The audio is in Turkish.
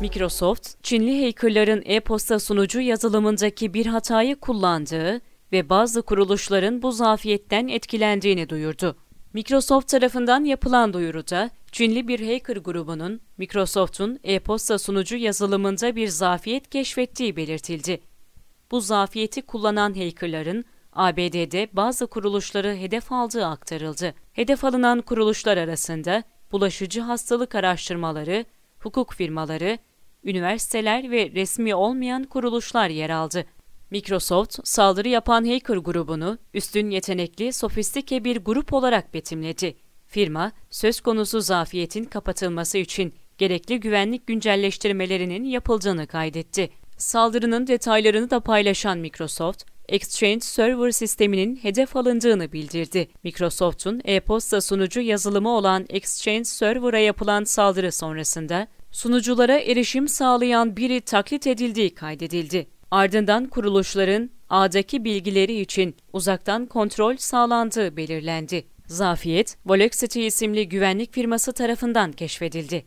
Microsoft, Çinli hackerların e-posta sunucu yazılımındaki bir hatayı kullandığı ve bazı kuruluşların bu zafiyetten etkilendiğini duyurdu. Microsoft tarafından yapılan duyuruda, Çinli bir hacker grubunun Microsoft'un e-posta sunucu yazılımında bir zafiyet keşfettiği belirtildi. Bu zafiyeti kullanan hackerların ABD'de bazı kuruluşları hedef aldığı aktarıldı. Hedef alınan kuruluşlar arasında bulaşıcı hastalık araştırmaları, hukuk firmaları, üniversiteler ve resmi olmayan kuruluşlar yer aldı. Microsoft, saldırı yapan hacker grubunu üstün yetenekli, sofistike bir grup olarak betimledi. Firma, söz konusu zafiyetin kapatılması için gerekli güvenlik güncelleştirmelerinin yapıldığını kaydetti. Saldırının detaylarını da paylaşan Microsoft, Exchange Server sisteminin hedef alındığını bildirdi. Microsoft'un e-posta sunucu yazılımı olan Exchange Server'a yapılan saldırı sonrasında sunuculara erişim sağlayan biri taklit edildiği kaydedildi. Ardından kuruluşların ağdaki bilgileri için uzaktan kontrol sağlandığı belirlendi. Zafiyet, Volexity isimli güvenlik firması tarafından keşfedildi.